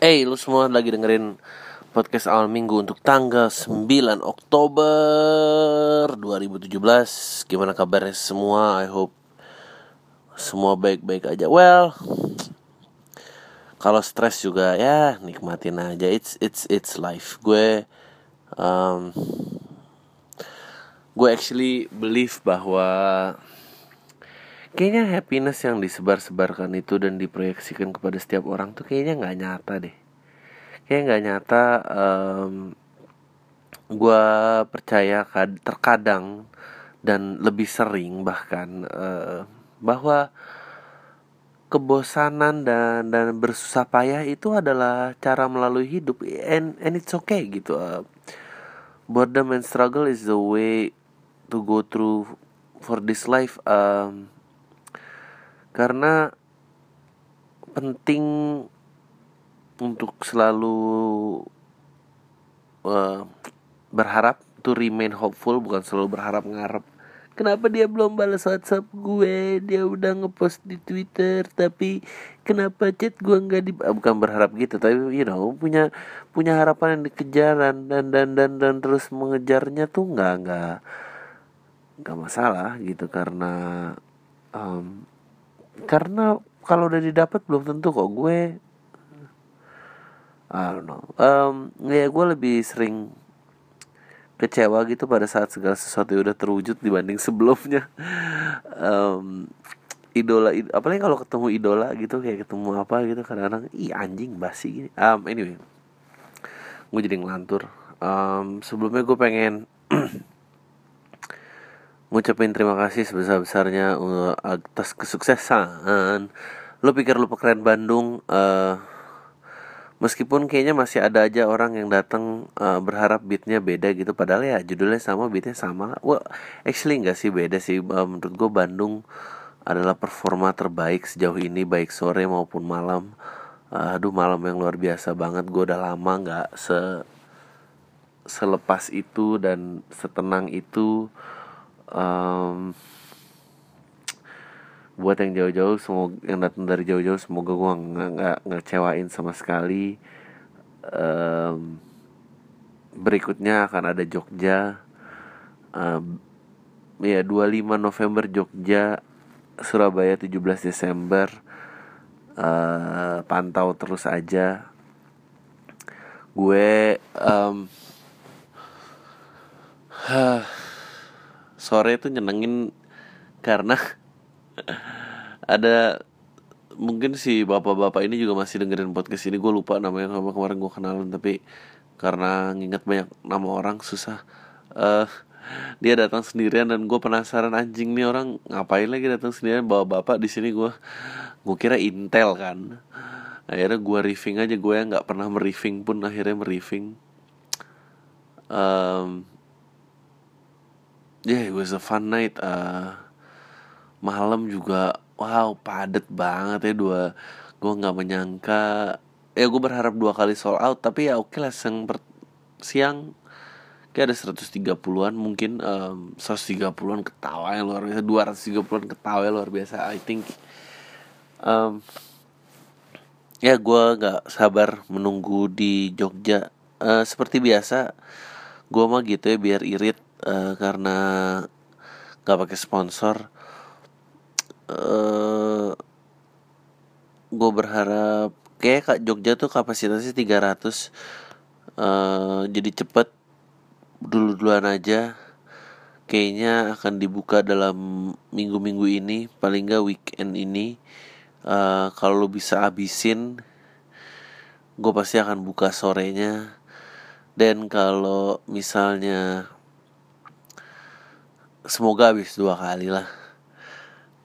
Hey, lu semua lagi dengerin podcast awal minggu untuk tanggal 9 Oktober 2017 Gimana kabarnya semua? I hope semua baik-baik aja. Well, kalau stres juga ya nikmatin aja. It's it's it's life. Gue um, Gue actually believe bahwa Kayaknya happiness yang disebar-sebarkan itu dan diproyeksikan kepada setiap orang tuh kayaknya nggak nyata deh. Kayaknya nggak nyata. Um, gue percaya terkadang dan lebih sering bahkan uh, bahwa kebosanan dan dan bersusah payah itu adalah cara melalui hidup and and it's okay gitu. Uh, boredom and struggle is the way to go through for this life. Um, karena penting untuk selalu uh, berharap to remain hopeful bukan selalu berharap ngarep kenapa dia belum balas WhatsApp gue? Dia udah ngepost di Twitter tapi kenapa chat gue nggak di ah, bukan berharap gitu tapi you know punya punya harapan yang dikejar dan dan dan dan, dan terus mengejarnya tuh nggak nggak nggak masalah gitu. Karena um, karena kalau udah didapat belum tentu kok gue I don't know. Um, ya gue lebih sering kecewa gitu pada saat segala sesuatu udah terwujud dibanding sebelumnya. Um, idola id apalagi kalau ketemu idola gitu kayak ketemu apa gitu kadang-kadang ih anjing basi gini. Um, anyway gue jadi ngelantur. Um, sebelumnya gue pengen ngucapin terima kasih sebesar-besarnya uh, atas kesuksesan. Lo pikir lo keren Bandung uh, meskipun kayaknya masih ada aja orang yang datang uh, berharap beatnya beda gitu. Padahal ya judulnya sama beatnya sama. Well actually nggak sih beda sih. Uh, menurut gue Bandung adalah performa terbaik sejauh ini baik sore maupun malam. Uh, aduh malam yang luar biasa banget. Gue udah lama nggak se selepas itu dan setenang itu um, buat yang jauh-jauh semoga yang datang dari jauh-jauh semoga gue nggak ngecewain sama sekali. Um, berikutnya akan ada Jogja. Um, ya 25 November Jogja Surabaya 17 Desember. Uh, pantau terus aja. Gue um, sore itu nyenengin karena ada mungkin si bapak-bapak ini juga masih dengerin podcast ini. Gue lupa namanya sama kemarin gue kenalan tapi karena nginget banyak nama orang susah. Uh, dia datang sendirian dan gue penasaran anjing nih orang ngapain lagi datang sendirian? Bawa bapak di sini gue gue kira intel kan. Akhirnya gue riffing aja gue yang nggak pernah meriffing pun akhirnya meriffing. Um, yeah it was a fun night uh, malam juga wow padet banget ya dua gue nggak menyangka ya gue berharap dua kali sold out tapi ya oke lah siang per, siang kayak ada 130-an mungkin um, 130-an ketawa yang luar biasa 230-an ketawa yang luar biasa I think um, ya gue nggak sabar menunggu di Jogja. Uh, seperti biasa gue mah gitu ya biar irit uh, karena nggak pakai sponsor uh, eh, gue berharap kayak kak Jogja tuh kapasitasnya 300 uh, eh, jadi cepet. Dulu duluan aja kayaknya akan dibuka dalam minggu-minggu ini paling nggak weekend ini. Uh, kalau bisa abisin gue pasti akan buka sorenya. Dan kalau misalnya semoga habis dua kali lah.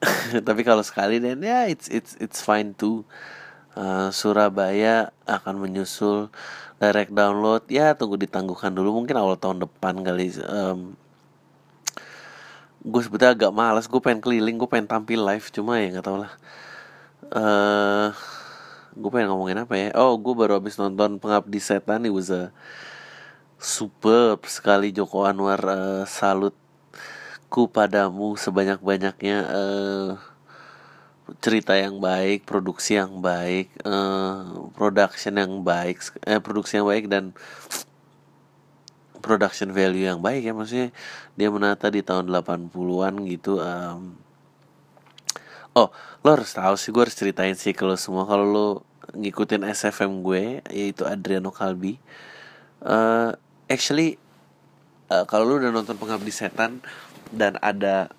Tapi kalau sekali dan ya it's it's it's fine too. Uh, Surabaya akan menyusul direct download. Ya tunggu ditangguhkan dulu. Mungkin awal tahun depan kali. Um, gue sebetulnya agak malas gue pengen keliling gue pengen tampil live. Cuma ya nggak tau lah. Uh, gue pengen ngomongin apa ya? Oh gue baru habis nonton pengabdi setan. It was a superb sekali. Joko Anwar uh, salut ku padamu sebanyak-banyaknya uh, cerita yang baik produksi yang baik eh, production yang baik eh produksi yang baik dan production value yang baik ya. Maksudnya dia menata di tahun 80-an gitu um, oh lo harus tahu sih gue harus ceritain sih kalau semua. Kalau lo ngikutin SFM gue yaitu Adriano Kalbi uh, actually uh, kalau lo udah nonton Pengabdi Setan dan ada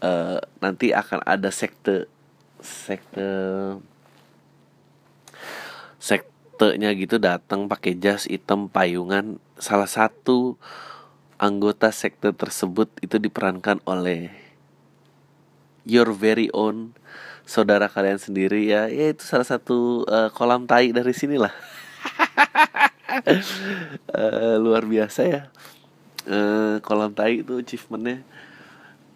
uh, nanti akan ada sekte sekte sektenya gitu datang pakai jas hitam payungan. Salah satu anggota sekte tersebut itu diperankan oleh your very own saudara kalian sendiri. Ya ya itu salah satu uh, kolam tai dari sinilah. Uh, luar biasa ya uh, kolam tai itu achievementnya.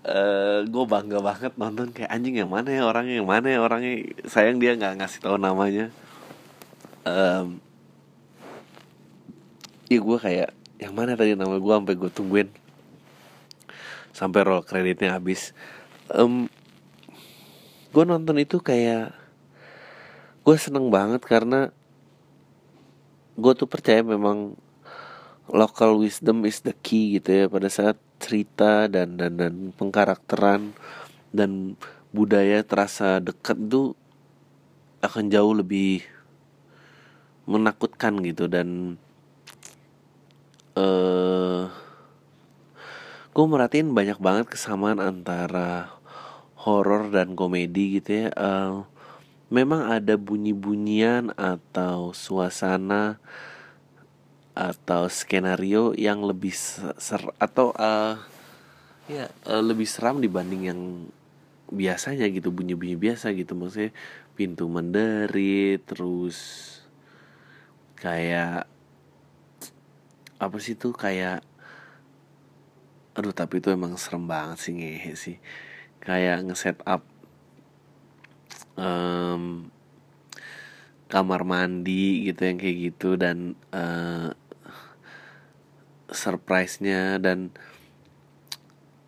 Uh, gue bangga banget nonton. Kayak anjing yang mana ya orangnya? Yang mana ya orangnya? Sayang dia nggak ngasih tahu namanya. Um, ya gue kayak yang mana tadi nama gue sampai gue tungguin. Sampai roll kreditnya habis. Um, gue nonton itu kayak gue seneng banget karena gue tuh percaya memang local wisdom is the key gitu ya. Pada saat cerita dan dan dan pengkarakteran dan budaya terasa dekat tuh akan jauh lebih menakutkan gitu. Dan uh, gue merhatiin banyak banget kesamaan antara horor dan komedi gitu ya. Uh, memang ada bunyi-bunyian atau suasana atau skenario yang lebih ser atau uh, ya uh, lebih seram dibanding yang biasanya gitu bunyi-bunyi biasa gitu. Maksudnya pintu menderit terus kayak apa sih tuh kayak aduh tapi itu emang serem banget sih ngehe sih. Kayak ngeset up um, kamar mandi gitu yang kayak gitu dan uh, surprise-nya dan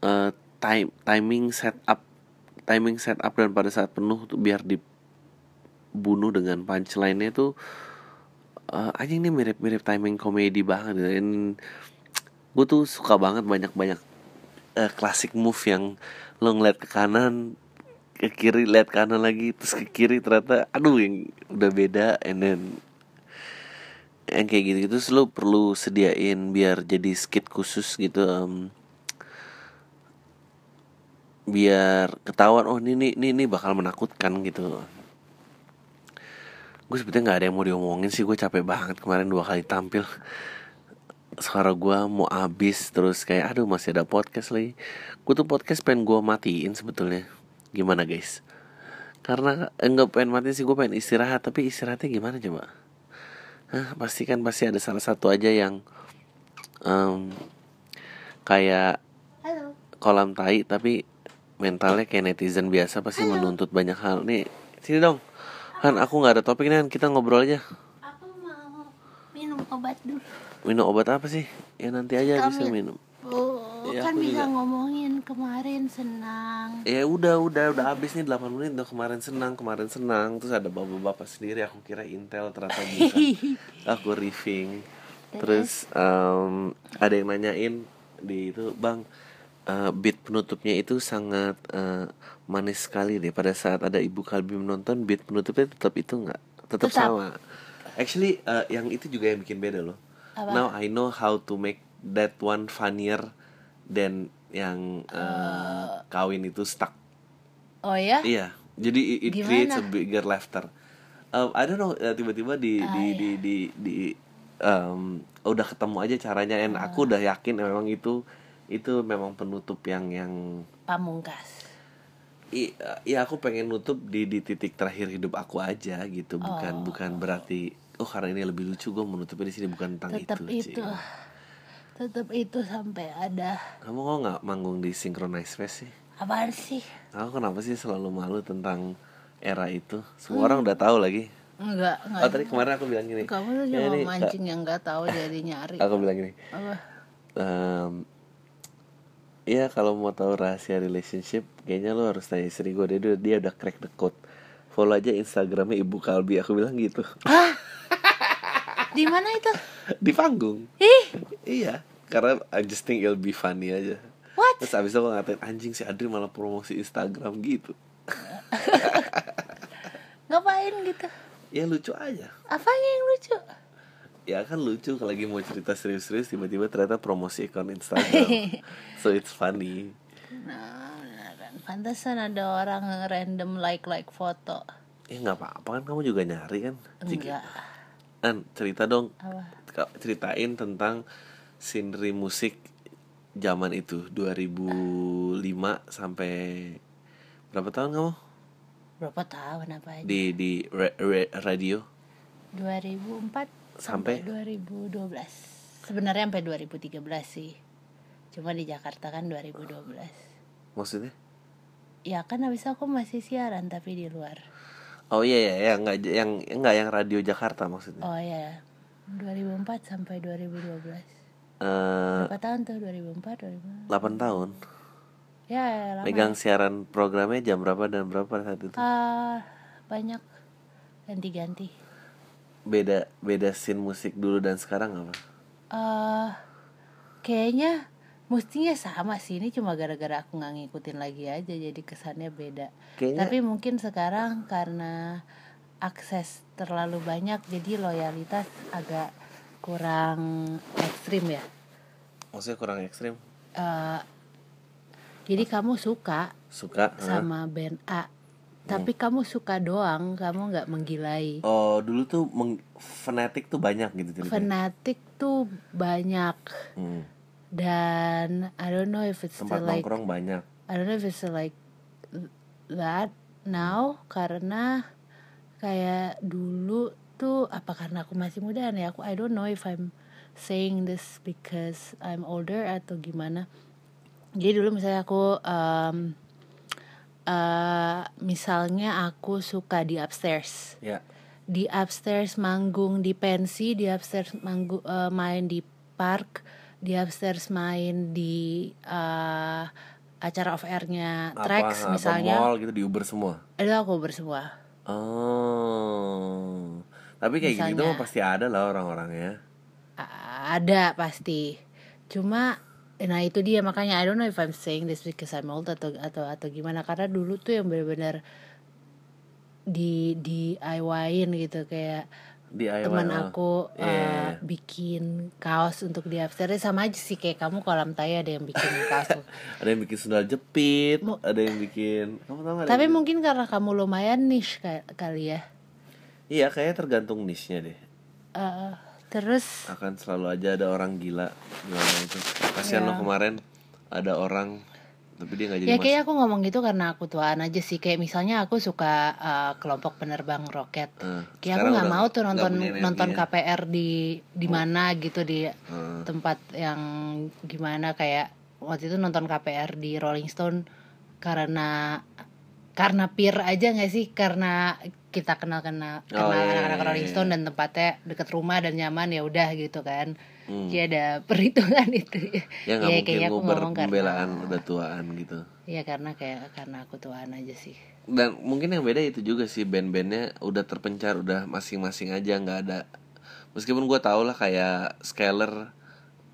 uh, time timing setup timing setup dan pada saat penuh tuh biar dibunuh dengan punchline-nya tuh uh, anjing ini mirip-mirip timing komedi banget dan gue tuh suka banget banyak-banyak uh, klasik move yang lo ngeliat ke kanan ke kiri lihat kanan lagi terus ke kiri ternyata aduh yang udah beda and then yang kayak gitu gitu lo perlu sediain biar jadi skit khusus gitu um, biar ketahuan oh ini ini ini bakal menakutkan gitu. Gue sebetulnya nggak ada yang mau diomongin sih gue capek banget kemarin dua kali tampil. Suara gue mau abis terus kayak aduh masih ada podcast lagi. Gue tuh podcast pengen gue matiin sebetulnya. Gimana guys? Karena enggak pengen mati sih gue pengen istirahat tapi istirahatnya gimana coba Hah, pasti kan pasti ada salah satu aja yang um, kayak Halo. kolam tai tapi mentalnya kayak netizen biasa pasti menuntut banyak hal. Nih sini dong. Han aku nggak ada topik nih Han. kita ngobrol aja. Aku mau minum obat dulu. minum obat apa sih? Ya nanti aja Kami- bisa minum Iya, kan bisa juga. ngomongin kemarin senang. ya udah udah udah habis nih 8 menit udah kemarin senang kemarin senang terus ada bapak-bapak sendiri aku kira intel ternyata bukan aku riffing terus em, ada yang nanyain di itu bang eh, beat penutupnya itu sangat eh, manis sekali deh pada saat ada ibu kalbi menonton beat penutupnya tetap itu nggak tetap Tetap. sama actually eh, yang itu juga yang bikin beda loh Apa? now I know how to make that one funnier than yang eh, kawin itu stuck Oh ya? Iya, jadi it, Gimana? creates a bigger laughter. Um, I don't know, uh, tiba-tiba di Ah, di, iya. di di di um, udah ketemu aja caranya, and Ah. aku udah yakin memang itu itu memang penutup yang yang Pamungkas. i, uh, ya aku pengen nutup di di titik terakhir hidup aku aja gitu, bukan Oh. bukan berarti oh karena ini lebih lucu gue menutupnya di sini bukan tentang Tetap itu. itu. Ci. Tetap itu sampai ada. Kamu kok nggak manggung di Synchronize Fest sih? Apaan sih? Aku kenapa sih selalu malu tentang era itu? Semua Hmm. orang udah tahu lagi. Enggak, enggak. Oh tadi kemarin aku bilang gini. Kamu tuh "Ya, cuma mancing yang nggak tahu jadi nyari. Kak," Aku bilang gini. Apa? "Em, Iya kalau mau tahu rahasia relationship Kayaknya lo harus tanya istri gue Dia, dia, dia udah crack the code Follow aja Instagramnya Ibu Kalbi Aku bilang gitu Di mana itu? Di panggung Ih, Iya Karena I just think it'll be funny aja what? Terus abis itu gue ngatain Anjing si Adri malah promosi Instagram gitu Ngapain gitu? Ya lucu aja Apanya yang lucu? Ya kan lucu kalau lagi mau cerita serius-serius Tiba-tiba ternyata promosi akun Instagram So it's funny Nah, beneran. Pantesan ada orang random like-like foto. Ya nggak apa-apa kan kamu juga nyari kan Enggak. An cerita dong Apa? Ceritain tentang scenery musik zaman itu 2005 sampai berapa tahun kamu Berapa tahun apa aja? di di ra- ra- radio 2004 Sampai? sampai 2012. Sebenarnya sampai 2013 sih. Cuma di Jakarta kan 2012. maksudnya Ya kan habis aku masih siaran tapi di luar. oh iya iya ya nggak yang nggak yang radio Jakarta maksudnya Oh ya. 2004 sampai 2012. Eh, Berapa tahun tuh? 2004 2005? 8 tahun. Ya, lama. megang siaran programnya jam berapa dan berapa saat itu? Ah, banyak. Ganti-ganti. beda beda scene musik dulu dan sekarang apa? Eh kayaknya mestinya sama sih. Ini cuma gara-gara aku nggak ngikutin lagi aja jadi kesannya beda. Kayaknya- tapi mungkin sekarang karena akses terlalu banyak jadi loyalitas agak kurang ekstrim ya? Maksudnya kurang ekstrim? Eh, jadi kamu suka suka sama band A tapi kamu suka doang kamu nggak menggilai. Oh dulu tuh meng- fanatik tuh banyak gitu ceritanya. Fanatik tuh banyak. Hmm. dan I don't know if it's tempat still like nongkrong banyak. I don't know if it's still like that now karena kayak dulu tuh apa karena aku masih muda ya aku I don't know if I'm saying this because I'm older atau gimana. Jadi dulu misalnya aku um, eh, misalnya aku suka di upstairs. Ya. Di upstairs manggung di pensi, di upstairs manggung eh, main di park, di upstairs main di eh, acara off airnya Trax apa, misalnya. apa mall gitu di Uber semua? Itu aku bersemua. oh. Tapi kayak gitu Misalnya. mah pasti ada lah orang-orangnya Ada pasti. Cuma nah itu dia makanya I don't know if I'm saying this because I'm old atau atau atau gimana. Karena dulu tuh yang benar-benar di DIY-in gitu. Kayak DIY teman aku Iya, uh, bikin kaos untuk di upstairs. Sama aja sih kayak kamu kolam taya ada yang bikin kaos. Ada yang bikin sendal jepit Mu- ada yang bikin kamu tahu ada tapi yang- mungkin karena kamu lumayan niche ka- kali ya. Iya kayaknya tergantung niche nya deh Uh, terus? Akan selalu aja ada orang gila. Gimana itu? Kasihan Iya. lo kemarin ada orang tapi dia nggak jadi ya kayak aku ngomong gitu karena aku tuaan aja sih. Kayak misalnya aku suka uh, kelompok penerbang roket. Eh, kayak aku nggak mau tuh nonton nonton ya. KPR di di mana gitu di Eh, tempat yang gimana. Kayak waktu itu nonton KPR di Rolling Stone karena karena peer aja nggak sih? Karena kita kenal kenal Oh, kenal iya, anak-anak iya, Rolling iya. Stone dan tempatnya deket rumah dan nyaman ya udah gitu kan. Hmm. Jadi ada perhitungan itu. Ya mungkin kayaknya aku ngomong pembelaan karena udah tuaan gitu. Ya karena kayak karena aku tuaan aja sih. Dan mungkin yang beda itu juga sih band-bandnya udah terpencar udah masing-masing aja nggak ada. Meskipun gue tau lah kayak Skyler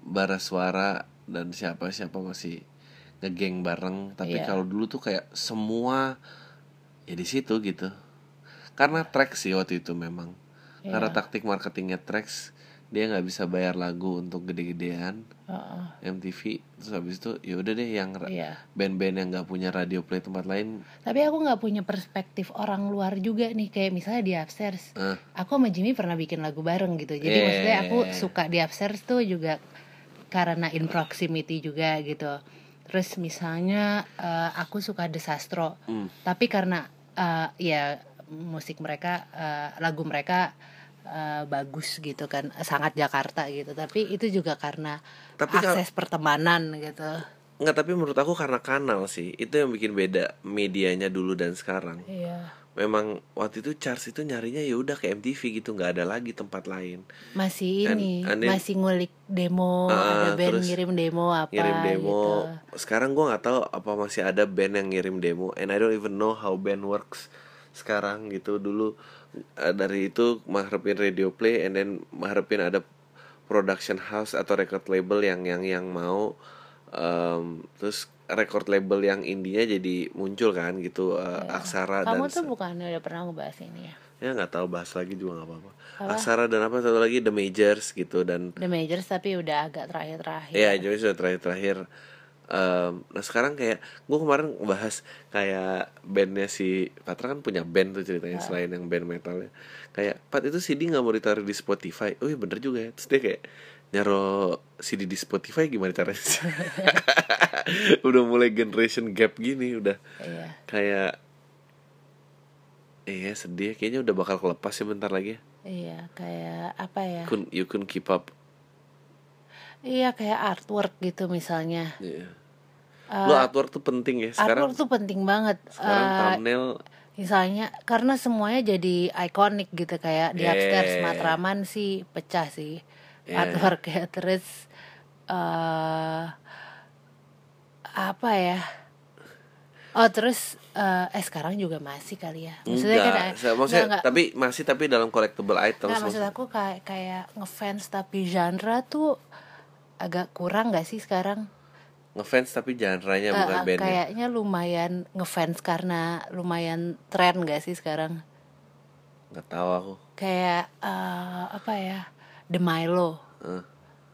bara suara dan siapa siapa masih ngegeng bareng. Tapi Iya. kalau dulu tuh kayak semua ya di situ gitu karena track sih waktu itu memang. Karena Iya. taktik marketingnya tracks dia nggak bisa bayar lagu untuk gede-gedean Heeh, MTV terus habis itu ya udah deh yang iya. band-band yang nggak punya radio play tempat lain. Tapi aku nggak punya perspektif orang luar juga nih kayak misalnya di upstairs. Eh, aku sama Jimmy pernah bikin lagu bareng gitu. Jadi Iya, maksudnya iya, aku iya. suka di upstairs tuh juga karena in proximity juga gitu. Terus misalnya eh, aku suka desastro hmm, tapi karena eh, ya musik mereka eh, lagu mereka eh, bagus gitu kan sangat Jakarta gitu. Tapi itu juga karena Tapi akses pertemanan gitu. Nggak tapi menurut aku karena kanal sih. Itu yang bikin beda medianya dulu dan sekarang. Iya. Memang waktu itu Charles itu nyarinya ya udah ke MTV gitu nggak ada lagi tempat lain. Masih And- ini and then- masih ngulik demo Ah, ada band terus ngirim demo apa ngirim demo. gitu. Sekarang gua nggak tahu apa masih ada band yang ngirim demo and I don't even know how band works sekarang gitu dulu eh, dari itu mengharapin radio play and then mengharapin ada production house atau record label yang yang yang mau em, terus record label yang indinya jadi muncul kan gitu eh, aksara Ya. kamu dan tuh bukannya udah pernah ngebahas ini ya ya nggak tahu bahas lagi juga nggak apa-apa Apa? aksara dan apa satu lagi the majors gitu dan The Majors tapi udah agak terakhir-terakhir Iya, jadi sudah terakhir-terakhir. Em, nah sekarang kayak gue kemarin bahas kayak bandnya si Patra kan punya band tuh ceritanya selain yang band metalnya. Kayak Pat itu CD nggak mau ditaruh di Spotify. Oh iya bener juga ya. Terus dia kayak nyaro CD di Spotify gimana caranya? sih? udah mulai generation gap gini udah iya kayak Iya sedih kayaknya udah bakal kelepas ya bentar lagi ya. iya kayak apa ya you couldn't keep up. iya kayak artwork gitu misalnya Iya. Eh, Lo artwork tuh penting ya sekarang. artwork tuh penting banget Sekarang Eh, thumbnail misalnya karena semuanya jadi ikonik gitu kayak di Yeah. upstairs Matraman sih pecah sih Yeah. artwork ya terus eh apa ya oh terus eh eh sekarang juga masih kali ya maksudnya kan enggak, eh, Saya- maksudnya enggak, enggak. tapi masih tapi dalam collectible items Nggak, maksud maksud- aku kayak kayak ngefans tapi genre tuh agak kurang gak sih sekarang ngefans tapi genre-nya Eh, bukan bandnya. kayaknya lumayan ngefans karena lumayan tren gak sih sekarang? Nggak tahu aku. Kayak eh, apa ya The Milo. Eh,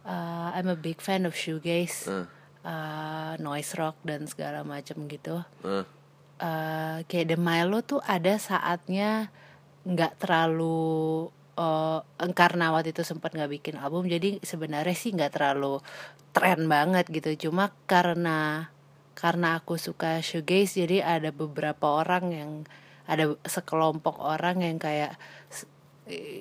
Eh, I'm a big fan of shoegaze eh, eh, noise rock dan segala macam gitu. Eh. Eh, kayak The Milo tuh ada saatnya nggak terlalu eh, karena waktu itu sempat nggak bikin album jadi sebenarnya sih nggak terlalu tren banget gitu cuma karena karena aku suka shoegaze jadi ada beberapa orang yang ada sekelompok orang yang kayak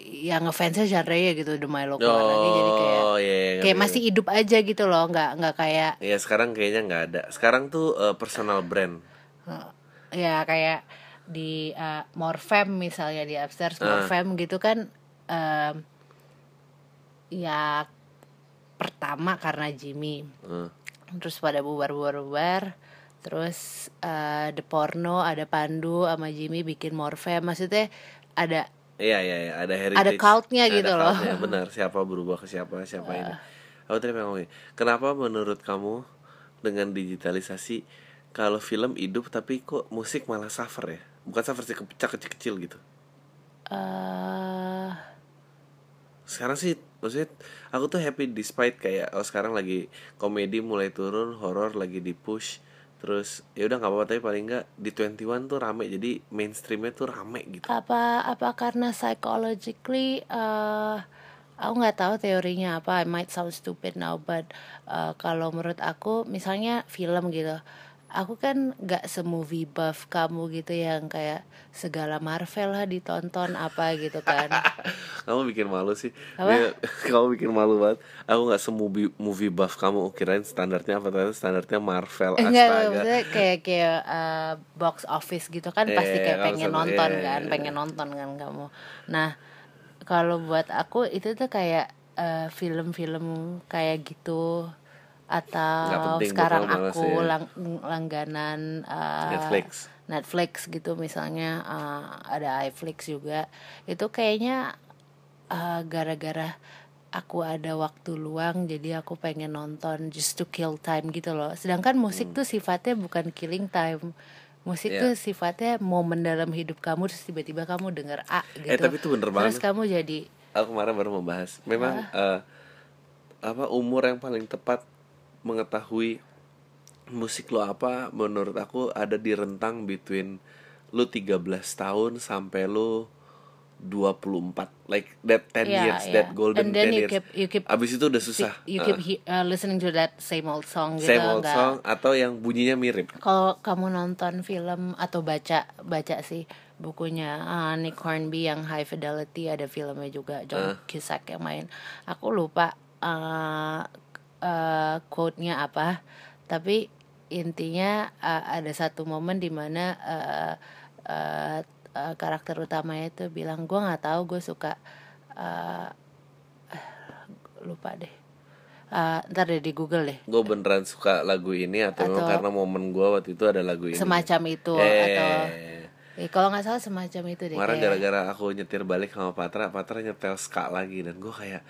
yang ngefansnya genre ya gitu The Milo keluar lagi jadi kayak oh iya iya, kayak masih hidup aja gitu loh nggak nggak kayak ngerti. Iya sekarang kayaknya nggak ada sekarang tuh eh, personal brand Eh, ya kayak di uh, Morfem misalnya di upstairs Ah. Morfem gitu kan em, ya pertama karena Jimmy. Eh, terus pada bubar-bubar-bubar terus eh, The Porno ada Pandu sama Jimmy bikin Morfem maksudnya ada iya iya iya ada heritage. Cultnya Ada gitu loh. cultnya, benar. Siapa berubah ke siapa siapa ini. Aku tadi pengen ngomongin kenapa menurut kamu dengan digitalisasi kalau film hidup tapi kok musik malah suffer ya? Bukan suffer sih kepecah kecil-kecil gitu. Eh sekarang sih maksudnya aku tuh happy despite kayak oh sekarang lagi komedi mulai turun horor lagi di push terus ya udah nggak apa-apa tapi paling nggak di 21 tuh rame jadi mainstreamnya tuh rame gitu. Apa apa karena psychologically eh aku nggak tahu teorinya apa I might sound stupid now but eh, kalau menurut aku misalnya film gitu aku kan nggak semovie buff kamu gitu yang kayak segala Marvel lah ditonton apa gitu kan. Kamu bikin malu sih. Apa? Kamu bikin malu banget. Aku nggak semovie movie buff kamu. Kirain standarnya apa? Ternyata standarnya Marvel Enggak, astaga. maksudnya kayak kayak eh, box office gitu kan pasti Iya, kayak pengen sama- nonton iya, kan, iya, pengen nonton kan kamu. Nah, kalau buat aku itu tuh kayak eh, film-film kayak gitu atau penting sekarang aku ya. lang- langganan eh, Netflix. Netflix gitu misalnya eh, ada iFlix juga. Itu kayaknya eh, gara-gara aku ada waktu luang jadi aku pengen nonton just to kill time gitu loh. Sedangkan musik tuh sifatnya bukan killing time. Musik Hmm. Iya. tuh sifatnya momen dalam hidup kamu terus tiba-tiba kamu denger A gitu. Eh, tapi itu bener terus kamu jadi aku kemarin baru membahas memang eh, apa umur yang paling tepat mengetahui musik lo apa menurut aku ada di rentang between lu 13 tahun sampai lu 24 like that 10 Yeah, years yeah. that golden And then 10 you years. keep- you keep- abis itu udah susah. you keep he- uh, listening to that same old song gitu same old nggak- song atau yang bunyinya mirip. Kalau kamu nonton film atau baca baca sih bukunya uh, Nick Hornby yang High Fidelity ada filmnya juga John Cusack yang main. Aku lupa uh, uh, quote-nya apa. Tapi intinya uh, ada satu momen di mana uh, uh, eh, karakter utamanya itu bilang gue nggak tahu gue suka eh, lupa deh. Eh, ntar deh di Google deh. Gue beneran suka lagu ini atau, Atau- karena momen gue waktu itu ada lagu ini. Semacam itu eh, atau eh, kalau nggak salah semacam itu deh kemarin kayak- gara-gara aku nyetir balik sama Patra Patra nyetel ska lagi dan gue kayak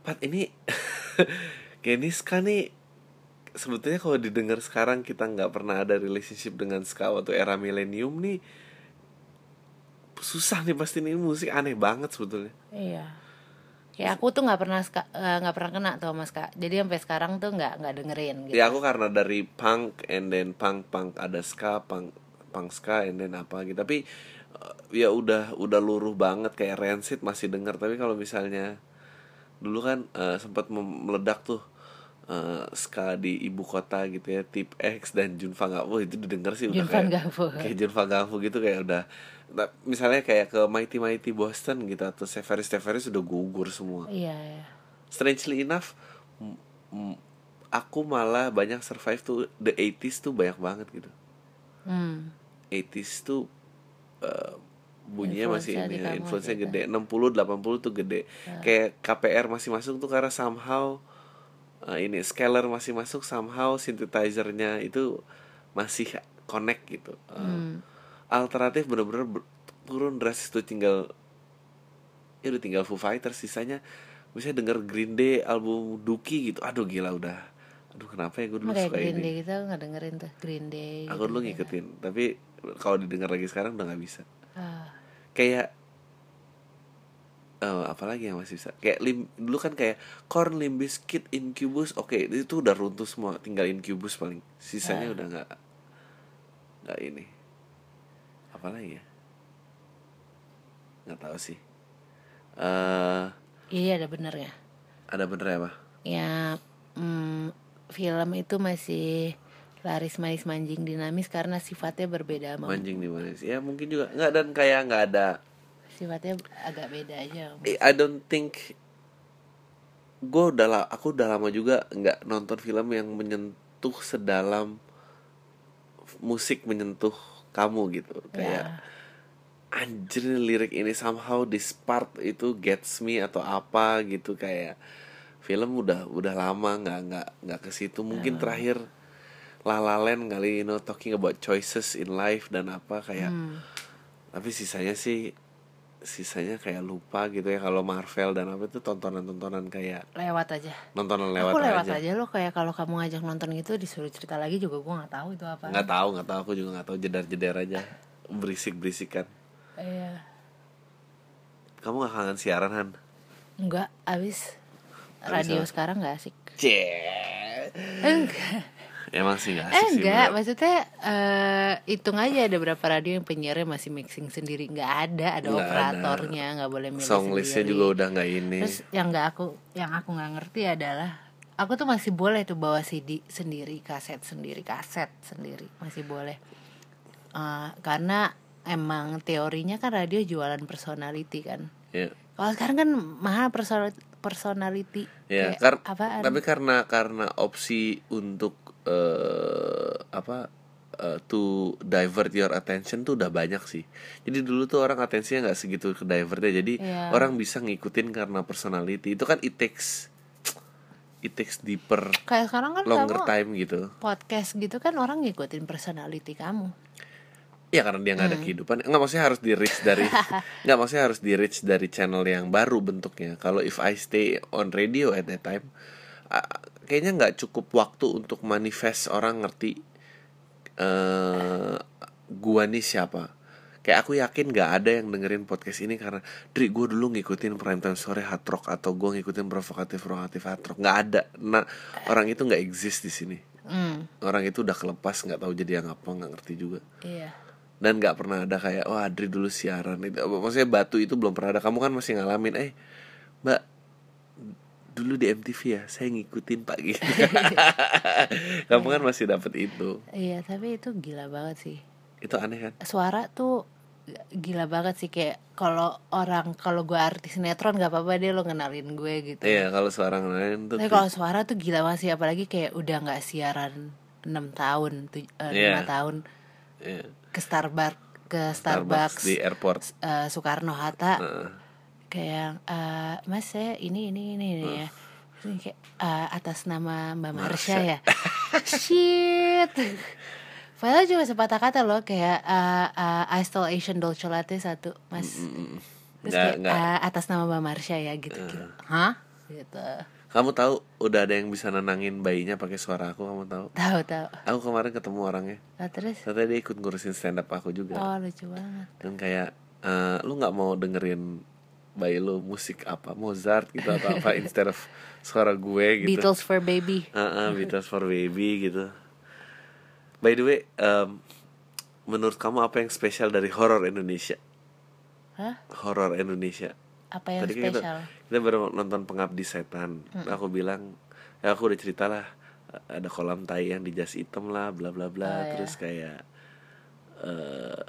Pat ini kayak ini ska nih sebetulnya kalau didengar sekarang kita nggak pernah ada relationship dengan ska waktu era milenium nih susah nih pasti ini musik aneh banget sebetulnya Iya. Kayak aku tuh nggak pernah eh, nggak pernah kena tuh sama ska. Jadi sampai sekarang tuh nggak nggak dengerin gitu. ya aku karena dari punk and then punk punk ada ska punk punk ska and then apa gitu tapi uh, ya udah udah luruh banget kayak Rancid masih denger tapi kalau misalnya dulu kan uh, sempat mem- meledak tuh uh, ska di ibu kota gitu ya Tip X dan Jun Fangavo itu didengar sih udah Jun kayak kayak Jun Fangavo gitu kayak udah nah, misalnya kayak ke Mighty Mighty Boston gitu atau Severis Severis udah gugur semua Iya, iya. strangely enough aku malah banyak survive tuh the 80s tuh banyak banget gitu Hmm. 80s tuh eh, bunyinya masih ini ya, kamu influence-nya gitu. gede 60 80 tuh gede kayak KPR masih masuk tuh karena somehow eh, ini scaler masih masuk somehow synthesizer-nya itu masih connect gitu Eh, Hmm. alternatif bener-bener ber- turun drastis tuh tinggal ya udah tinggal Foo Fighters sisanya bisa denger Green Day album Dookie gitu aduh gila udah aduh kenapa ya gue dulu Kayak suka Green ini Day gitu aku nggak dengerin tuh Green Day. aku gitu. dulu ngikutin tapi kalau didengar lagi sekarang udah nggak bisa Ah, kayak eh apalagi yang masih bisa. Kayak lim, dulu kan kayak Korn, Limp Bizkit, Incubus oke itu udah runtuh semua tinggal Incubus paling. Sisanya Ah. udah nggak nggak ini. Apalagi ya? Nggak tahu sih. Eh iya ada benernya. ada bener ya pak Ya hmm, film itu masih laris manis manjing dinamis karena sifatnya berbeda sama manjing di mana sih ya mungkin juga. Nggak dan kayak nggak ada sifatnya agak beda aja. I I don't think gue udah aku udah lama juga nggak nonton film yang menyentuh sedalam musik menyentuh kamu gitu kayak Ya. anjir lirik ini somehow this part itu gets me atau apa gitu kayak film udah udah lama nggak nggak nggak ke situ mungkin terakhir La La Land kali you know talking about choices in life dan apa kayak Hmm. tapi sisanya sih sisanya kayak lupa gitu ya kalau Marvel dan apa itu tontonan-tontonan kayak lewat aja. nontonan lewat, aku lewat aja aja. lo kayak kalau kamu ngajak nonton gitu disuruh cerita lagi juga gue nggak tahu itu apa. nggak tahu nggak tahu aku juga nggak tahu jedar-jedar aja berisik berisikan Iya. kamu gak kangen siaran Han Enggak, abis Abis radio apa? sekarang nggak asik. Cie. Enggak. Emang sih nggak Eh, sih enggak, bener. maksudnya eh hitung aja ada berapa radio yang penyiarnya masih mixing sendiri. Nggak ada, ada Nggak operatornya, nggak boleh milih song listnya sendiri. juga udah nggak ini Terus yang nggak aku yang aku nggak ngerti adalah aku tuh masih boleh tuh bawa CD sendiri, kaset sendiri, kaset sendiri masih boleh. Eh, karena emang teorinya kan radio jualan personality kan. ya Kalau sekarang kan mahal personal personality. ya kar- apaan? tapi karena karena opsi untuk eh apa eh, to divert your attention tuh udah banyak sih jadi dulu tuh orang atensinya nggak segitu ke divertnya jadi Iya. orang bisa ngikutin karena personality itu kan it takes it takes deeper Kayak sekarang kan longer kamu time gitu podcast gitu kan orang ngikutin personality kamu. ya karena dia nggak ada Hmm. kehidupan nggak maksudnya harus di reach dari nggak maksudnya harus di reach dari channel yang baru bentuknya kalau if I stay on radio at that time kayaknya nggak cukup waktu untuk manifest orang ngerti eh gua nih siapa. Kayak aku yakin nggak ada yang dengerin podcast ini karena Dri gue dulu ngikutin prime time sore hard rock atau gue ngikutin provokatif provokatif hard rock. Nggak ada. Nah orang itu nggak exist di sini. Hmm, orang itu udah kelepas nggak tahu jadi yang apa nggak ngerti juga. Iya. dan nggak pernah ada kayak oh Adri dulu siaran. Itu maksudnya batu itu belum pernah ada. Kamu kan masih ngalamin eh mbak dulu di MTV ya saya ngikutin pak gitu kamu kan masih dapet itu Iya, tapi itu gila banget sih. itu aneh kan Suara tuh gila banget sih kayak kalau orang kalau gue artis sinetron gak apa-apa deh lo kenalin gue gitu. iya kalau seorang lain tuh Tapi kalau suara tuh gila banget sih apalagi kayak udah nggak siaran 6 tahun, eh, lima tahun iya. ke Starbucks ke ke Starbucks, di airport eh, Soekarno Hatta Heeh. Kayak eh, Mas saya ini ini ini, ini ya Terus kayak eh, atas nama Mbak Marsha ya shit Padahal cuma sepatah kata loh kayak eh, eh, I stole Asian Dolce Latte satu Mas Mm-mm. Terus Nggak- kayak nggak. "Ah, atas nama Mbak Marsha ya gitu gitu. Hah? Gitu. kamu tahu udah ada yang bisa nenangin bayinya pakai suara aku kamu tahu Tahu tahu. aku kemarin ketemu orangnya Nah, terus ternyata dia ikut ngurusin stand up aku juga oh lucu banget. dan kayak eh, lu nggak mau dengerin bayi lu musik apa Mozart gitu atau apa instead of suara gue gitu Beatles for baby. Heeh, Beatles for baby gitu by the way em, menurut kamu apa yang spesial dari horor Indonesia Hah? horor Indonesia Apa yang Tadi kan kita, spesial? kita baru nonton Pengabdi Setan. Aku bilang, ya aku udah cerita lah ada kolam tai yang di jas hitam lah, bla bla bla. Oh, ya. Terus kayak eh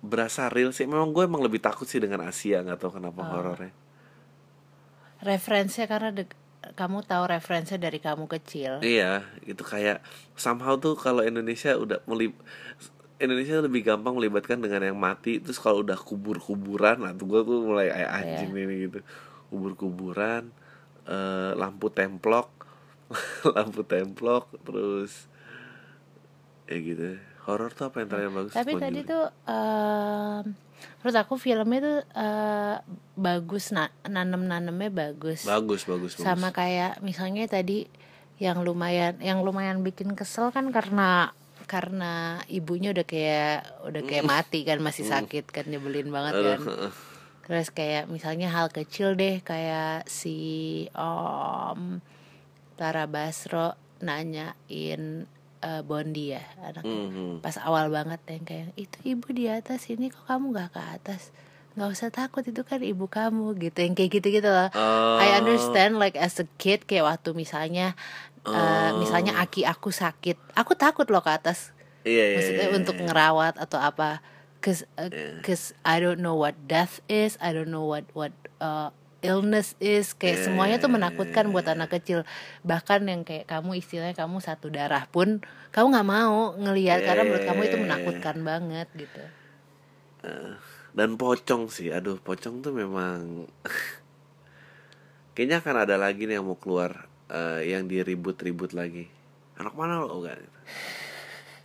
berasa real sih. Memang gue emang lebih takut sih dengan Asia, nggak tahu kenapa Oh. horornya. Referensinya karena de- kamu tahu referensinya dari kamu kecil. Iya, itu kayak somehow tuh kalau Indonesia udah melib Indonesia lebih gampang melibatkan dengan yang mati terus kalau udah kubur-kuburan nah tuh gue tuh mulai kayak anjing Iya. ini gitu kubur-kuburan eh, lampu templok lampu templok terus ya gitu horor tuh apa yang terakhir bagus Tapi Conjuring. tadi tuh em, menurut aku filmnya tuh eh, bagus na nanem-nanemnya bagus. bagus bagus bagus Sama kayak misalnya tadi yang lumayan yang lumayan bikin kesel kan karena karena ibunya udah kayak udah kayak mati kan masih sakit kan nyebelin banget kan. Terus kayak misalnya hal kecil deh kayak si Om Tara Basro nanyain eh, Bondi ya anak Mhm. pas awal banget yang kayak itu ibu di atas ini kok kamu nggak ke atas nggak usah takut itu kan ibu kamu gitu yang kayak gitu gitu loh Oh. I understand like as a kid kayak waktu misalnya eh, Oh. misalnya aki aku sakit aku takut loh ke atas iya iya, maksudnya iya, untuk iya. ngerawat atau apa cause uh, cause I don't know what death is I don't know what what uh, illness is kayak Yeah, semuanya tuh yeah, menakutkan buat anak kecil. Bahkan yang kayak kamu istilahnya kamu satu darah pun kamu nggak mau ngelihat karena menurut kamu itu Yeah. menakutkan banget gitu. Dan pocong sih. Aduh pocong tuh memang kayaknya akan ada lagi nih yang mau keluar eh, yang diribut-ribut lagi. Anak mana lo? Enggak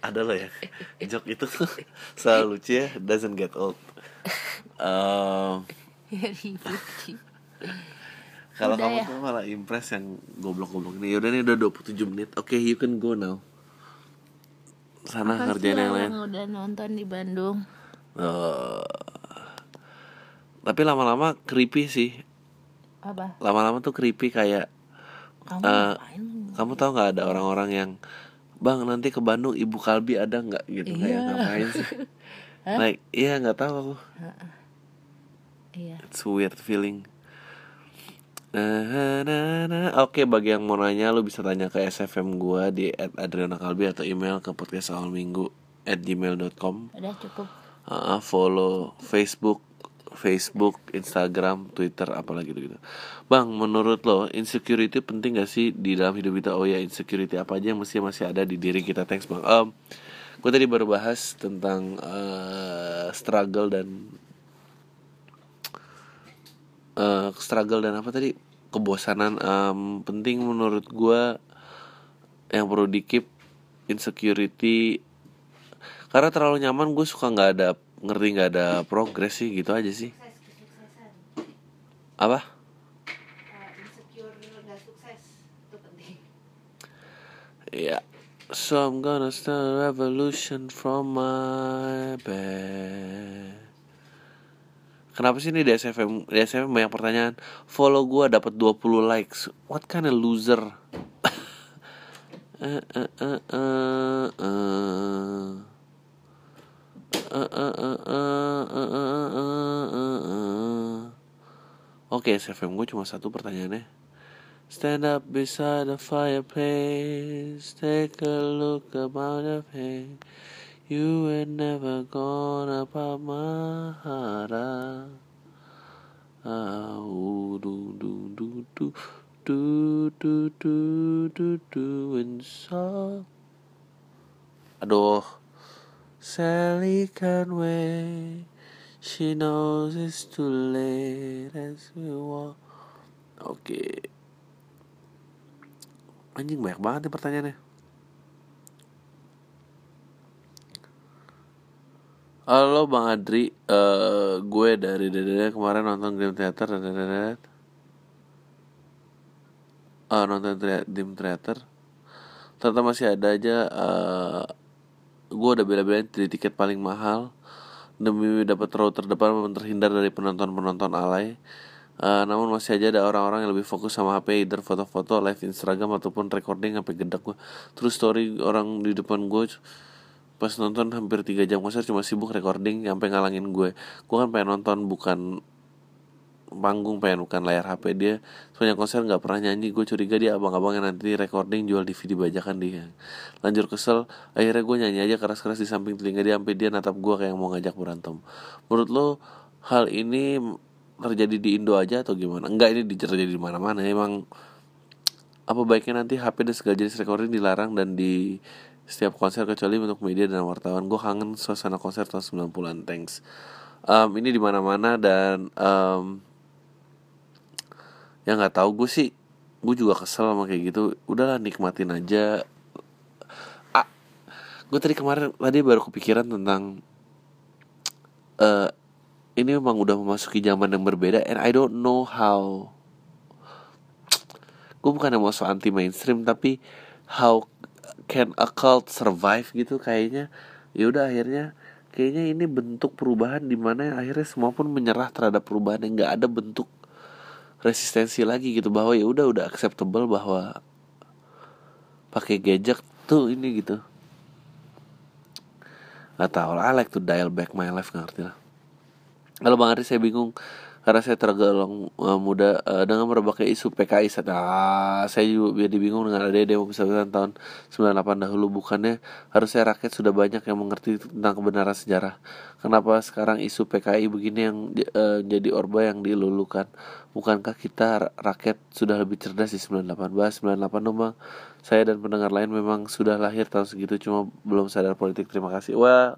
ada loh ya? Jok itu tuh selalu lucu ya doesn't get old. Em, kalau kamu ya? tuh malah impress yang goblok-goblok nih yaudah nih udah 27 menit. Oke you can go now. Sana Makasih kerjaan ya yang lain. udah nonton di Bandung. Eh, tapi lama-lama creepy sih. Apa? Lama-lama tuh creepy kayak kamu ngapain? kamu tahu nggak ada orang-orang yang bang nanti ke Bandung ibu kalbi ada nggak? Gitu kayak Iya. ngapain sih? Like iya nggak tahu aku. Iya. It's weird feeling Nah, nah, nah. Oke, bagi yang mau nanya, lu bisa tanya ke SFM gua di @adrianakalbi atau email ke podcast awal minggu at gmail.com. udah cukup Ah, follow Facebook, Facebook, Instagram, Twitter, apalagi gitu. Bang, menurut lo insecurity penting gak sih di dalam hidup kita? Oh ya, insecurity apa aja yang mesti masih ada di diri kita? Thanks bang. Um, gue tadi baru bahas tentang eh, struggle dan eh, struggle dan apa tadi? Kebosanan. Em, penting menurut gue yang perlu di keep insecurity. Karena terlalu nyaman gue suka nggak ada ngerti nggak ada progres sih gitu aja sih. Apa? Insecure nggak sukses itu penting. Ya so I'm gonna start a revolution from my bed Kenapa sih ini di SFM Di SFM banyak pertanyaan Follow gue dapat 20 likes What kind of loser. Oke, SFM gue cuma satu pertanyaannya. Stand up beside the fireplace, take a look about the pain. You ain't never gonna pop my heart out. Ah, ooh, do, do, do, do, do, do, do, do, and so. Aduh, Sally can't wait She knows it's too late as we walk Oke Anjing banyak banget nih pertanyaannya Halo Bang Adri, uh, gue dari Dede kemarin nonton Dream Theater, uh, nonton Dream Theater, ternyata masih ada aja. Uh, gue udah bela-belain di tiket paling mahal demi dapat row terdepan terhindar dari penonton-penonton alay. Uh, namun masih aja ada orang-orang yang lebih fokus sama HP either foto-foto live Instagram ataupun recording sampai gedek gue. Terus story orang di depan gue pas nonton hampir 3 jam konser cuma sibuk recording sampai ngalangin gue. Gue kan pengen nonton bukan panggung pengen bukan layar HP dia. Sepanjang konser nggak pernah nyanyi gue curiga dia abang-abang yang nanti recording jual DVD bajakan dia. Lanjut kesel akhirnya gue nyanyi aja keras-keras di samping telinga dia sampai dia natap gue kayak mau ngajak berantem. Menurut lo hal ini terjadi di Indo aja atau gimana? Enggak ini terjadi di mana-mana. Emang apa baiknya nanti HP dan segala jenis recording dilarang dan di setiap konser kecuali untuk media dan wartawan. Gue kangen suasana konser tahun 90-an thanks. Um, ini di mana-mana dan um, ya nggak tahu gue sih gue juga kesel sama kayak gitu. Udahlah nikmatin aja. Ah, gue tadi kemarin tadi baru kepikiran tentang uh, ini memang udah memasuki zaman yang berbeda and I don't know how gue bukan yang mau so anti mainstream tapi how can a cult survive gitu kayaknya. Ya udah akhirnya kayaknya ini bentuk perubahan di mana akhirnya semua pun menyerah terhadap perubahan yang nggak ada bentuk resistensi lagi gitu. Bahwa ya udah udah acceptable bahwa pakai gadget tuh ini gitu. Nggak tahu lah I like to dial back my life nggak ngerti lah. Kalau bang Ari saya bingung karena saya tergolong uh, muda uh, dengan merebaknya isu PKI ah, saya juga jadi bingung dengan ada demo besar tahun 98 dahulu. Bukannya harusnya rakyat sudah banyak yang mengerti tentang kebenaran sejarah. Kenapa sekarang isu PKI begini yang uh, jadi orba yang dilulukan? Bukankah kita rakyat sudah lebih cerdas di 98 bahas 98 dong bang. Saya dan pendengar lain memang sudah lahir tahun segitu cuma belum sadar politik. Terima kasih. Wah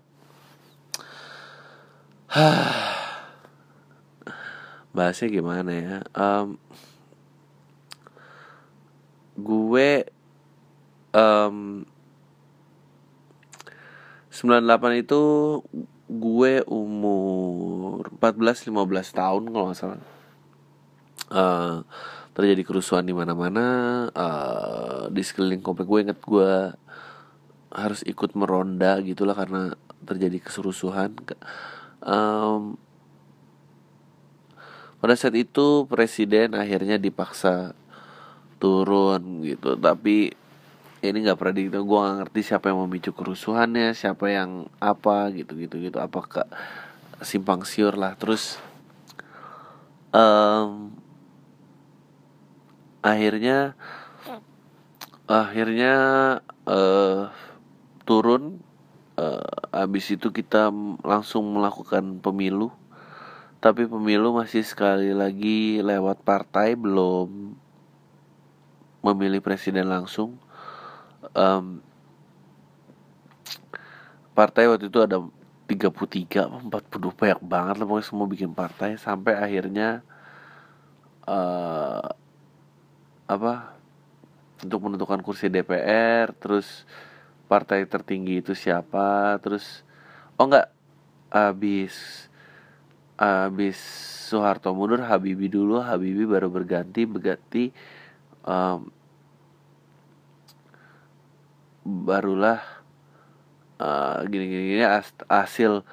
bahasnya gimana ya? Um, gue um, 98 itu gue umur 14-15 tahun kalau nggak salah. Uh, terjadi kerusuhan di mana-mana uh, di sekeliling komplek gue inget gue harus ikut meronda gitulah karena terjadi keserusuhan. Um, pada saat itu presiden akhirnya dipaksa turun gitu. Tapi ini nggak pernah di gue gak ngerti siapa yang memicu kerusuhannya siapa yang apa gitu gitu gitu. Apakah simpang siur lah. Terus um, akhirnya akhirnya uh, turun. Uh, habis itu kita langsung melakukan pemilu tapi pemilu masih sekali lagi lewat partai belum memilih presiden langsung. Um, partai waktu itu ada 33 42 banyak banget lah pokoknya semua bikin partai sampai akhirnya uh, apa untuk menentukan kursi DPR terus partai tertinggi itu siapa terus oh enggak habis habis Soeharto mundur Habibie dulu. Habibie baru berganti berganti um, barulah uh, gini gini, gini hasil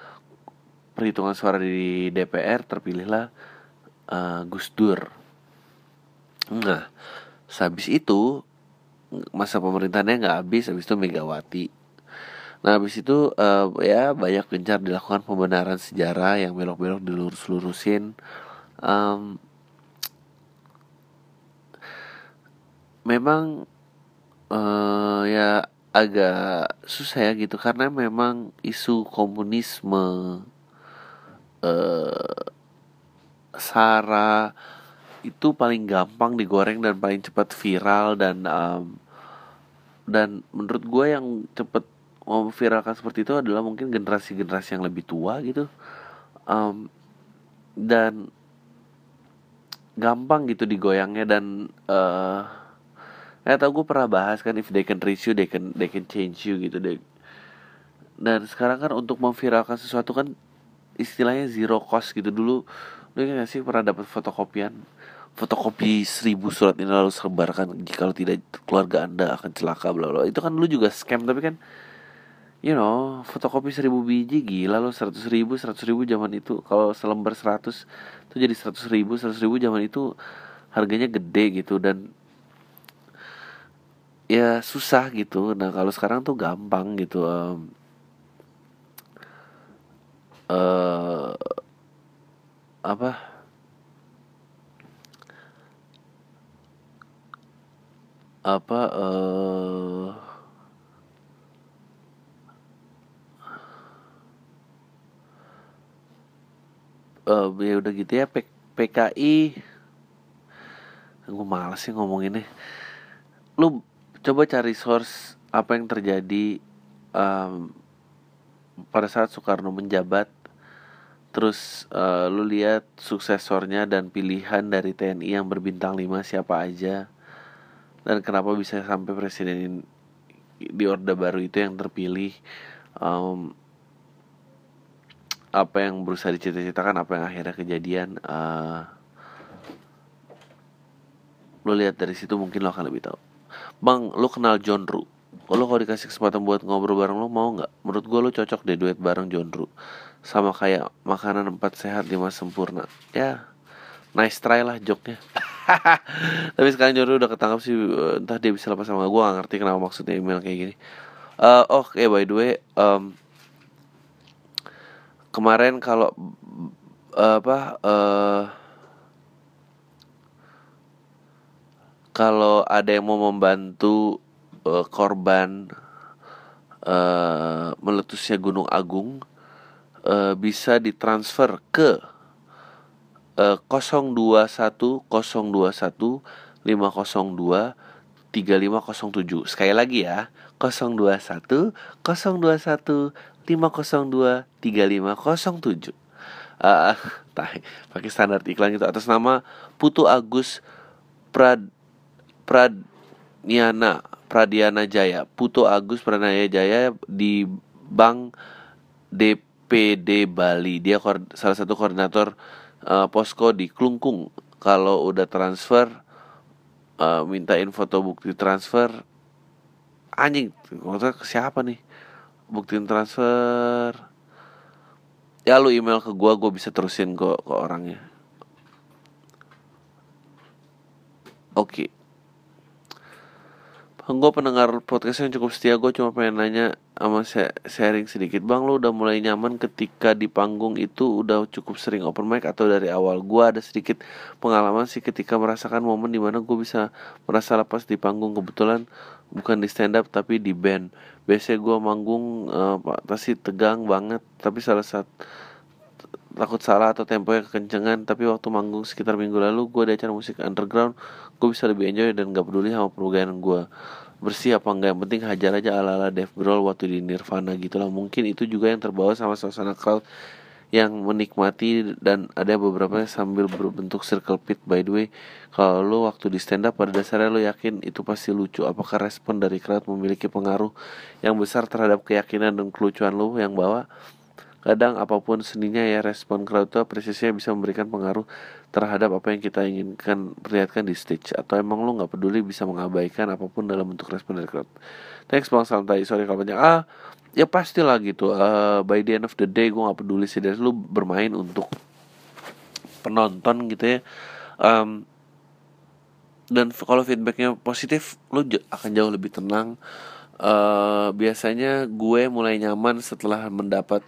perhitungan suara di DPR terpilihlah uh, Gus Dur. Nah habis itu masa pemerintahannya nggak habis habis itu Megawati Nah habis itu uh, ya banyak gencar dilakukan pembenaran sejarah yang belok-belok dilurus-lurusin. Um, memang uh, ya agak susah ya gitu karena memang isu komunisme uh, sara itu paling gampang digoreng dan paling cepat viral dan um, dan menurut gue yang cepet memviralkan seperti itu adalah mungkin generasi-generasi yang lebih tua gitu. Um, dan gampang gitu digoyangnya dan uh, tau gue pernah bahas kan if they can reach you they can they can change you gitu. Deh dan sekarang kan untuk memviralkan sesuatu kan istilahnya zero cost gitu. Dulu lu kan sih pernah dapat fotokopian? Fotokopi seribu surat ini lalu sebarkan jika tidak keluarga anda akan celaka bla bla. Itu kan lu juga scam tapi kan you know fotokopi seribu biji gila lo. Seratus ribu seratus ribu zaman itu. Kalau selembar seratus itu jadi seratus ribu. Seratus ribu zaman itu harganya gede gitu. Dan ya susah gitu. Nah kalau sekarang tuh gampang gitu um, uh, apa? Apa uh, uh, ya udah gitu ya P PKI gue males sih ngomong ini lu coba cari source apa yang terjadi um, pada saat Soekarno menjabat terus uh, lu lihat suksesornya dan pilihan dari TNI yang berbintang 5 siapa aja dan kenapa bisa sampai presiden di orde baru itu yang terpilih. Um, apa yang berusaha dicita-citakan apa yang akhirnya kejadian uh, lo lihat dari situ mungkin lo akan lebih tahu. Bang lo kenal John Ru lo kalau dikasih kesempatan buat ngobrol bareng lo mau nggak? Menurut gue lo cocok deh duet bareng John Ru sama kayak makanan empat sehat lima sempurna. Ya nice try lah joknya. Tapi sekarang John Ru udah ketangkap sih entah dia bisa lepas sama gue gak ngerti kenapa maksudnya email kayak gini. Uh, oke okay, by the way um, kemarin kalau apa uh, kalau ada yang mau membantu uh, korban uh, meletusnya Gunung Agung uh, bisa ditransfer ke uh, 021 021 502 3507 sekali lagi ya 021 021 502 3507 uh, pakai standar iklan itu atas nama Putu Agus Prad Pradniana Pradiana Jaya. Putu Agus Pradniana Jaya di Bank DPD Bali. Dia salah satu koordinator uh, posko di Klungkung. Kalau udah transfer uh, mintain foto bukti transfer anjing ke siapa nih buktiin transfer ya lu email ke gua gua bisa terusin kok ke orangnya oke okay. Gue pendengar podcast yang cukup setia gue cuma pengen nanya sama sharing sedikit. Bang lu udah mulai nyaman ketika di panggung itu udah cukup sering open mic atau dari awal? Gue ada sedikit pengalaman sih ketika merasakan momen di mana gue bisa merasa lepas di panggung. Kebetulan bukan di stand up tapi di band. Biasanya gue manggung uh, pasti tegang banget. Tapi salah satu takut salah atau tempo yang kekencengan tapi waktu manggung sekitar minggu lalu gue di acara musik underground gue bisa lebih enjoy dan gak peduli sama perubahan gue bersih apa enggak yang penting hajar aja ala ala Dave Grohl waktu di Nirvana gitu lah mungkin itu juga yang terbawa sama suasana crowd yang menikmati dan ada beberapa sambil berbentuk circle pit. By the way kalau lo waktu di stand up pada dasarnya lo yakin itu pasti lucu. Apakah respon dari crowd memiliki pengaruh yang besar terhadap keyakinan dan kelucuan lo yang bawa kadang apa pun seninya ya respon crowd itu apresiasinya bisa memberikan pengaruh terhadap apa yang kita inginkan perlihatkan di stage. Atau emang lo nggak peduli bisa mengabaikan apa pun dalam bentuk respon dari crowd. Thanks bang santai. Sorry kalau banyak. Ah ya pastilah gitu. Uh, by the end of the day gue gak peduli sih. Dari lu bermain untuk penonton gitu ya. Um, dan kalau feedbacknya positif lu akan jauh lebih tenang. Uh, biasanya gue mulai nyaman setelah mendapat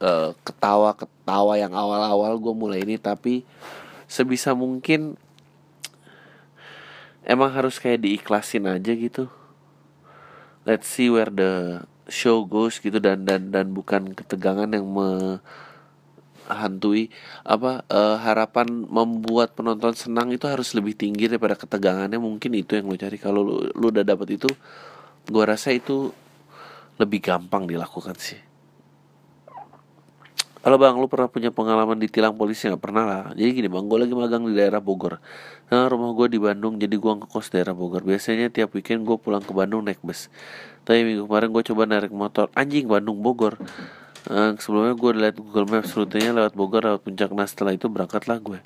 uh, ketawa-ketawa yang awal-awal gue mulai ini tapi sebisa mungkin emang harus kayak diiklasin aja gitu. Let's see where the show goes gitu dan dan dan bukan ketegangan yang menghantui. Apa uh, harapan membuat penonton senang itu harus lebih tinggi daripada ketegangannya. Mungkin itu yang lo cari. Kalau lu, lu udah dapat itu gua rasa itu lebih gampang dilakukan sih Halo bang, lu pernah punya pengalaman ditilang polisi nggak pernah lah. Jadi gini bang, gue lagi magang di daerah Bogor. Nah, rumah gue di Bandung, jadi gue ngekos daerah Bogor. Biasanya tiap weekend gue pulang ke Bandung naik bus. Tapi minggu kemarin gue coba narik motor anjing Bandung Bogor. Nah, sebelumnya gue lihat Google Maps rutenya lewat Bogor lewat puncak nah setelah itu berangkatlah gue.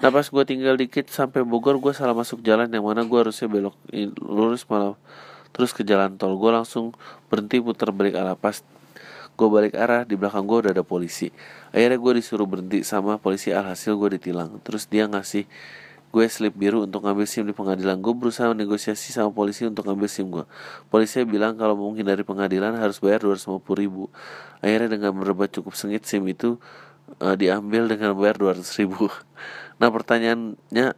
Nah pas gue tinggal dikit sampai Bogor gue salah masuk jalan yang mana gue harusnya belok lurus malah terus ke jalan tol gue langsung berhenti putar balik arah pas gue balik arah di belakang gue udah ada polisi. Akhirnya gue disuruh berhenti sama polisi alhasil gue ditilang. Terus dia ngasih gue slip biru untuk ngambil SIM di pengadilan. Gue berusaha negosiasi sama polisi untuk ngambil SIM gue polisi bilang kalau mungkin dari pengadilan harus bayar 250 ribu. Akhirnya dengan berbuat cukup sengit SIM itu uh, diambil dengan bayar 200 ribu. Nah pertanyaannya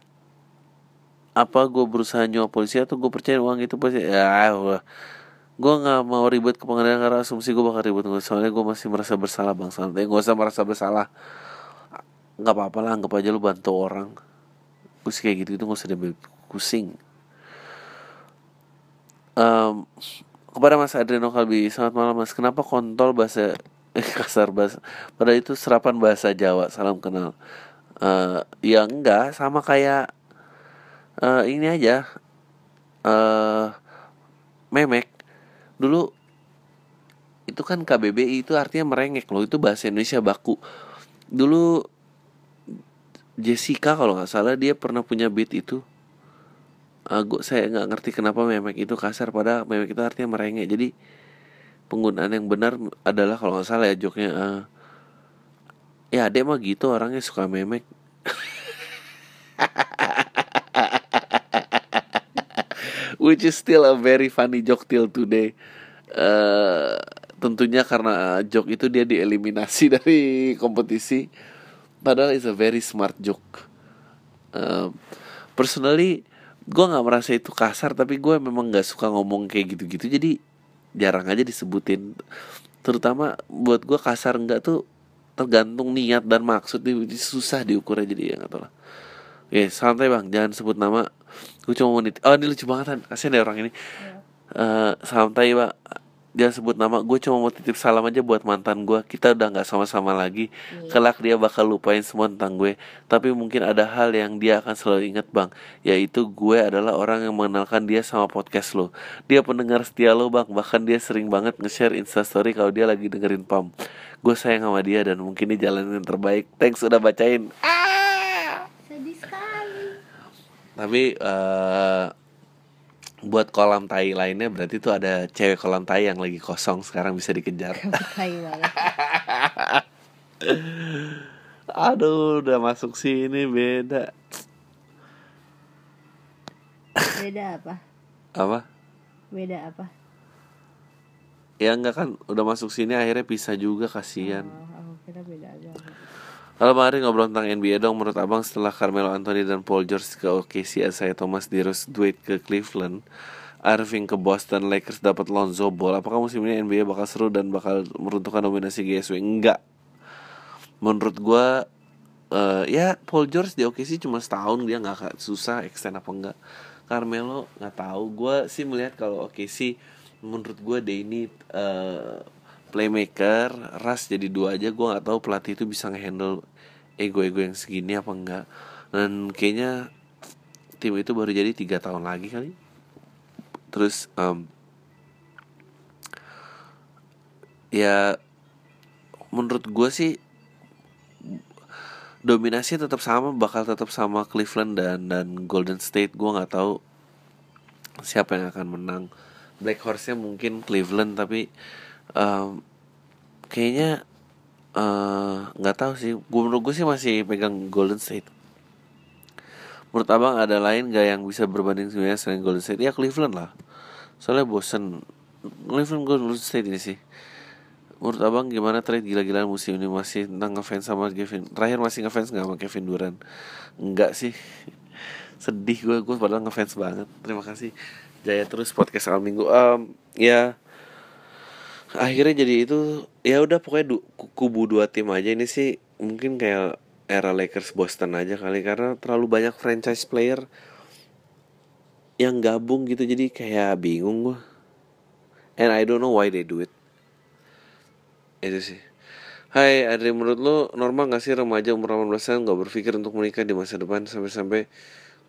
apa gue berusaha nyuap polisi atau gue percaya uang itu? Polisi ya gue nggak mau ribet ke pengadilan karena asumsi gue bakal ribet. Soalnya gue masih merasa bersalah bang. Santai. Gue usah merasa bersalah. Nggak apa-apa lah anggap aja lu bantu orang. Gue kayak gitu itu gak usah diambil pusing. Um, kepada Mas Adriano Kalbi selamat malam Mas. Kenapa kontol bahasa eh, kasar bahasa? Pada itu serapan bahasa Jawa salam kenal. Uh, ya enggak sama kayak uh, ini aja. Uh, memek dulu itu kan KBBI itu artinya merengek loh itu bahasa Indonesia baku. Dulu Jessica kalau nggak salah dia pernah punya beat itu. Aku saya nggak ngerti kenapa memek itu kasar pada memek itu artinya merengek. Jadi penggunaan yang benar adalah kalau nggak salah ya joknya uh, ya adek mah gitu orangnya suka memek which is still a very funny joke till today. Uh, tentunya karena joke itu dia dieliminasi dari kompetisi. Padahal it's a very smart joke. Uh, personally, gue nggak merasa itu kasar, tapi gue memang nggak suka ngomong kayak gitu-gitu. Jadi jarang aja disebutin. Terutama buat gue kasar nggak tuh tergantung niat dan maksud susah diukurnya jadi ya nggak tahu lah. Oke, santai bang, jangan sebut nama gue cuma mau nitip oh ini lucu banget kan kasian deh orang ini. Yeah. uh, santai pak. Dia sebut nama gue cuma mau titip salam aja buat mantan gue kita udah nggak sama-sama lagi. Yeah. kelak dia bakal lupain semua tentang gue. Tapi mungkin ada hal yang dia akan selalu ingat bang. Yaitu gue adalah orang yang mengenalkan dia sama podcast lo. Dia pendengar setia lo bang. Bahkan dia sering banget nge-share instastory kalau dia lagi dengerin pam. Gue sayang sama dia dan mungkin ini jalan yang terbaik. Thanks udah bacain. Ah tapi uh, buat kolam tai lainnya berarti tuh ada cewek kolam tai yang lagi kosong sekarang bisa dikejar. Aduh, udah masuk sini beda. Beda apa? Apa? Beda apa? Ya enggak kan udah masuk sini akhirnya bisa juga kasihan. Oh, aku kira beda aja. Halo mari ngobrol tentang NBA dong. Menurut abang setelah Carmelo Anthony dan Paul George ke OKC Saya Thomas Dirus Dwayne ke Cleveland Irving ke Boston Lakers dapat Lonzo Ball. Apakah musim ini NBA bakal seru dan bakal meruntuhkan dominasi GSW? Enggak. Menurut gue uh, Ya Paul George di OKC cuma setahun Dia gak susah extend apa enggak. Carmelo nggak tahu. Gue sih melihat kalau OKC Menurut gue dia ini uh, playmaker ras jadi dua aja gue nggak tahu pelatih itu bisa ngehandle ego-ego yang segini apa enggak. Dan kayaknya tim itu baru jadi tiga tahun lagi kali. Terus um, ya menurut gue sih dominasi tetap sama bakal tetap sama Cleveland dan dan Golden State. Gue nggak tahu siapa yang akan menang. Black Horse-nya mungkin Cleveland tapi um, kayaknya eh, nggak uh, tahu sih. Gue menurut gue sih masih pegang Golden State. Menurut abang ada lain gak yang bisa berbanding sebenarnya selain Golden State? Ya Cleveland lah. Soalnya bosen. Cleveland Golden State ini sih. Menurut abang gimana trade gila-gilaan musim ini? Masih tentang ngefans sama Kevin? Terakhir masih ngefans nggak sama Kevin Durant? Enggak sih. Sedih gue gue padahal ngefans banget. Terima kasih. Jaya terus podcast al minggu um, ya akhirnya jadi itu ya udah pokoknya du, kubu dua tim aja ini sih mungkin kayak era Lakers Boston aja kali karena terlalu banyak franchise player yang gabung gitu jadi kayak bingung gua. And I don't know why they do it. Itu sih. Hai Adri menurut lo normal gak sih remaja umur 18 tahun gak berpikir untuk menikah di masa depan? Sampai-sampai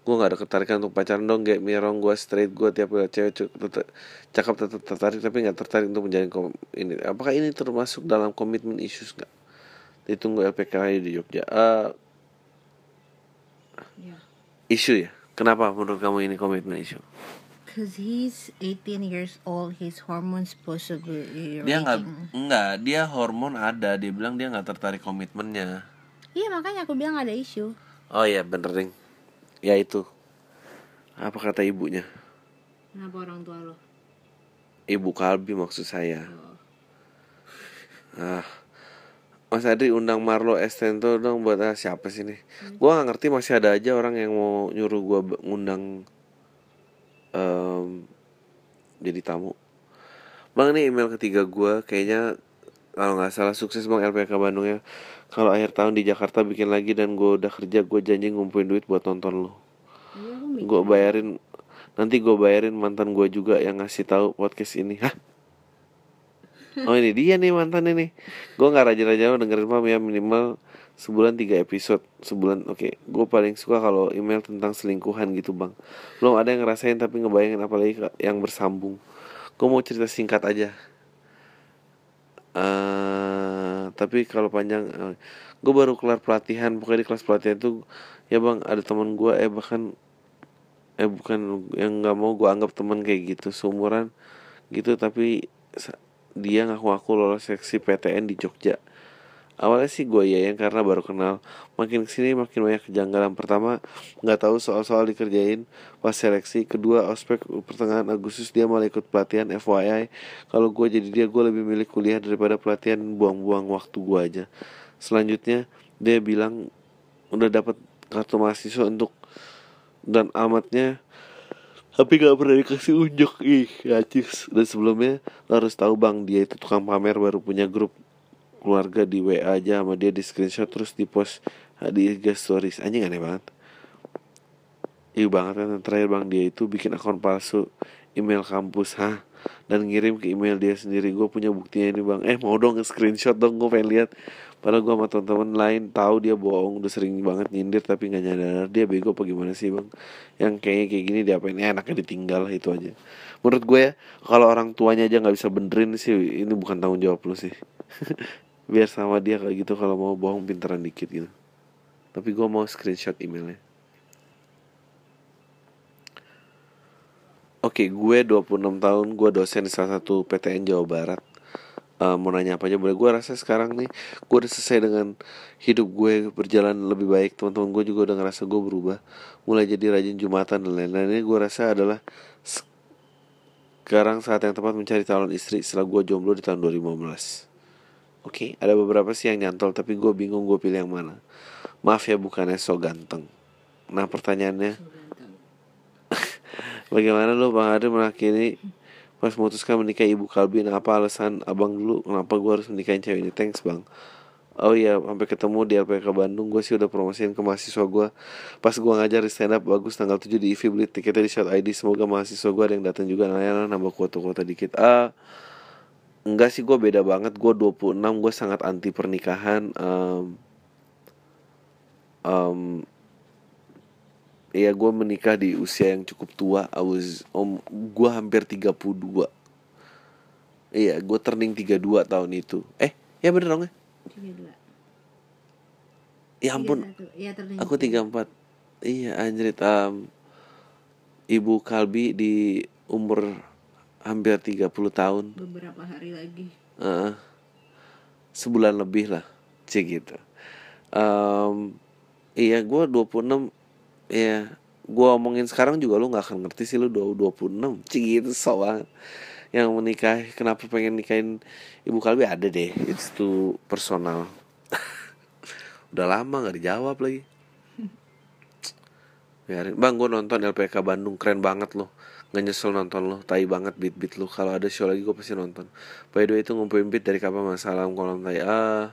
gue gak ada ketertarikan untuk pacaran dong kayak mirong gue straight gue tiap lihat cewek cakep tetap tertarik tapi gak tertarik untuk menjalin kom ini. Apakah ini termasuk dalam komitmen issues gak ditunggu LPKI di Jogja. Eh, Yeah. isu ya? Kenapa menurut kamu ini komitmen isu? Cause he's 18 years old, his hormones possibly dia nggak nggak dia hormon ada dia bilang dia nggak tertarik komitmennya. Iya makanya aku bilang ada isu. oh iya bener ding ya itu apa kata ibunya Kenapa orang tua lo? ibu kalbi maksud saya ah Mas Adri undang Marlo Estento dong buat ah, siapa sih nih? Gua nggak ngerti masih ada aja orang yang mau nyuruh gua ngundang em, jadi tamu. Bang ini email ketiga gua kayaknya kalau nggak salah sukses bang LPK Bandung ya. Kalau akhir tahun di Jakarta bikin lagi dan gua udah kerja gue janji ngumpulin duit buat nonton lo. Iya, Gue bayarin nanti gue bayarin mantan gue juga yang ngasih tahu podcast ini. Hah? Oh ini dia nih mantan ini. Gue nggak rajin-rajin dengerin pam ya minimal sebulan tiga episode sebulan. Oke, gue paling suka kalau email tentang selingkuhan gitu bang. Belum ada yang ngerasain tapi ngebayangin apalagi yang bersambung. Gue mau cerita singkat aja. Eh tapi kalau panjang, gue baru kelar pelatihan. Pokoknya di kelas pelatihan tuh ya bang ada teman gue eh bahkan eh bukan yang nggak mau gue anggap teman kayak gitu seumuran gitu tapi dia ngaku-ngaku lolos seksi PTN di Jogja awalnya sih gue ya yang karena baru kenal. Makin ke sini makin banyak kejanggalan. Pertama nggak tahu soal-soal dikerjain. Pas seleksi kedua ospek pertengahan Agustus dia malah ikut pelatihan FYI kalau gue jadi dia gue lebih milih kuliah daripada pelatihan buang-buang waktu gue aja. Selanjutnya dia bilang udah dapat kartu mahasiswa untuk dan amatnya tapi gak pernah dikasih unjuk. Ih gacis dan sebelumnya harus tahu bang dia itu tukang pamer baru punya grup keluarga di WA aja sama dia di screenshot terus di post di IG stories. Anjing aneh banget. Iya banget kan? Terakhir bang dia itu bikin akun palsu email kampus hah? Dan ngirim ke email dia sendiri. Gue punya buktinya ini bang. Eh mau dong screenshot dong gue pengen lihat. Padahal gue sama teman-teman lain tahu dia bohong udah sering banget nyindir tapi nggak nyadar dia bego apa gimana sih bang? Yang kayaknya kayak gini diapain? Eh, anaknya ditinggal itu aja. Menurut gue ya kalau orang tuanya aja nggak bisa benerin sih ini bukan tanggung jawab lu sih biar sama dia kayak gitu kalau mau bohong pinteran dikit gitu tapi gue mau screenshot emailnya Oke, gue 26 tahun, gue dosen di salah satu PTN Jawa Barat. Eh, mau nanya apa aja boleh? Gue rasa sekarang nih, gue udah selesai dengan hidup gue berjalan lebih baik. Teman-teman gue juga udah ngerasa gue berubah, mulai jadi rajin jumatan dan lain-lain. Ini gue rasa adalah sekarang saat yang tepat mencari calon istri setelah gue jomblo di tahun 2015. Oke, ada beberapa sih yang nyantol, tapi gue bingung gue pilih yang mana. Maaf ya, bukannya so ganteng. Nah, pertanyaannya, Bagaimana lu Bang Adri mengakhiri pas memutuskan menikah ibu Kalbi nah, apa alasan abang dulu kenapa gue harus menikahin cewek ini? Thanks bang. Oh iya sampai ketemu di LPK Bandung. Gue sih udah promosiin ke mahasiswa gue pas gue ngajar di stand up bagus tanggal 7 di IVI beli tiketnya di Shot ID semoga mahasiswa gue ada yang datang juga. Nah ya, nambah kuota-kuota dikit. Ah enggak sih gue beda banget. Gue 26 gue sangat anti pernikahan. Em, em, Iya gue menikah di usia yang cukup tua. I was, om, Gue hampir 32 Iya gue turning 32 tahun itu. Eh ya bener dong ya? Ya ampun. Iya Aku 34 Iya anjrit um, Ibu Kalbi di umur hampir 30 tahun. Beberapa hari lagi. Heeh. Sebulan lebih lah Cik gitu. Em, Iya gue 26 Iya. Gue omongin sekarang juga lu gak akan ngerti sih lu 26 Cik gitu so banget. Yang menikah Kenapa pengen nikahin Ibu Kalbi? Ada deh It's too personal. Udah lama gak dijawab lagi. Biarin. Bang gue nonton LPK Bandung Keren banget loh Gak nyesel nonton lo. Tai banget beat-beat lo. Kalau ada show lagi gue pasti nonton. By the way itu ngumpulin beat dari kapan mas? Salam kolam tai Ah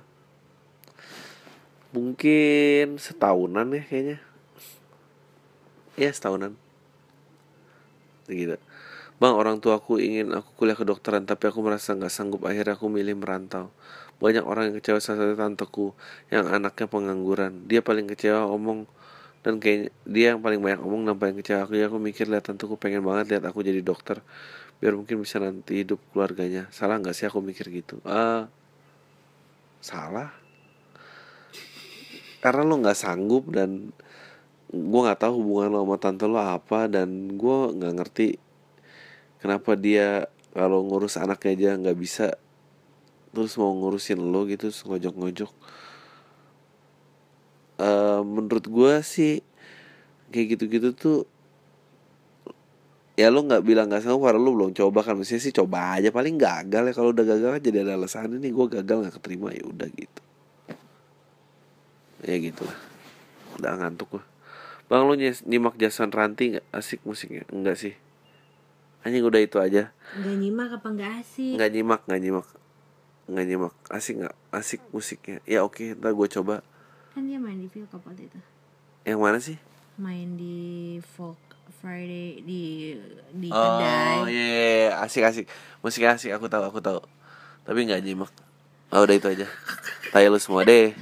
Mungkin setahunan ya kayaknya. Ya setahunan. Gitu. Bang orang tua aku ingin aku kuliah kedokteran Tapi aku merasa nggak sanggup. Akhirnya aku milih merantau. Banyak orang yang kecewa salah satu tanteku Yang anaknya pengangguran. Dia paling kecewa omong Dan kayak dia yang paling banyak omong Dan paling kecewa. Aku Ya aku mikir lihat tanteku pengen banget lihat aku jadi dokter Biar mungkin bisa nanti hidup keluarganya. Salah nggak sih aku mikir gitu? Ah Salah. Karena lo nggak sanggup dan gue nggak tahu hubungan lo sama tante lo apa dan gue nggak ngerti kenapa dia kalau ngurus anaknya aja nggak bisa terus mau ngurusin lo gitu ngojok-ngojok uh, menurut gue sih kayak gitu-gitu tuh ya lo nggak bilang nggak sanggup karena lo belum coba kan. Mestinya sih coba aja paling gagal ya. Kalau udah gagal kan jadi ada alasan ini gue gagal nggak keterima ya udah gitu. Ya gitulah. Udah ngantuk gue Bang lu nyimak Jason Ranti gak asik musiknya? Enggak sih. Anjing udah itu aja. Enggak nyimak apa enggak asik? Enggak nyimak, enggak nyimak. Enggak nyimak, asik gak? Asik musiknya. Ya oke, okay, ntar gue coba Kan dia main di Phil Kapal itu Yang mana sih? Main di Folk Friday di di oh, kedai. Oh iya, yeah, yeah, asik asik. Musiknya asik aku tahu aku tahu. Tapi nggak nyimak. Oh udah itu aja. Tayo lu semua deh.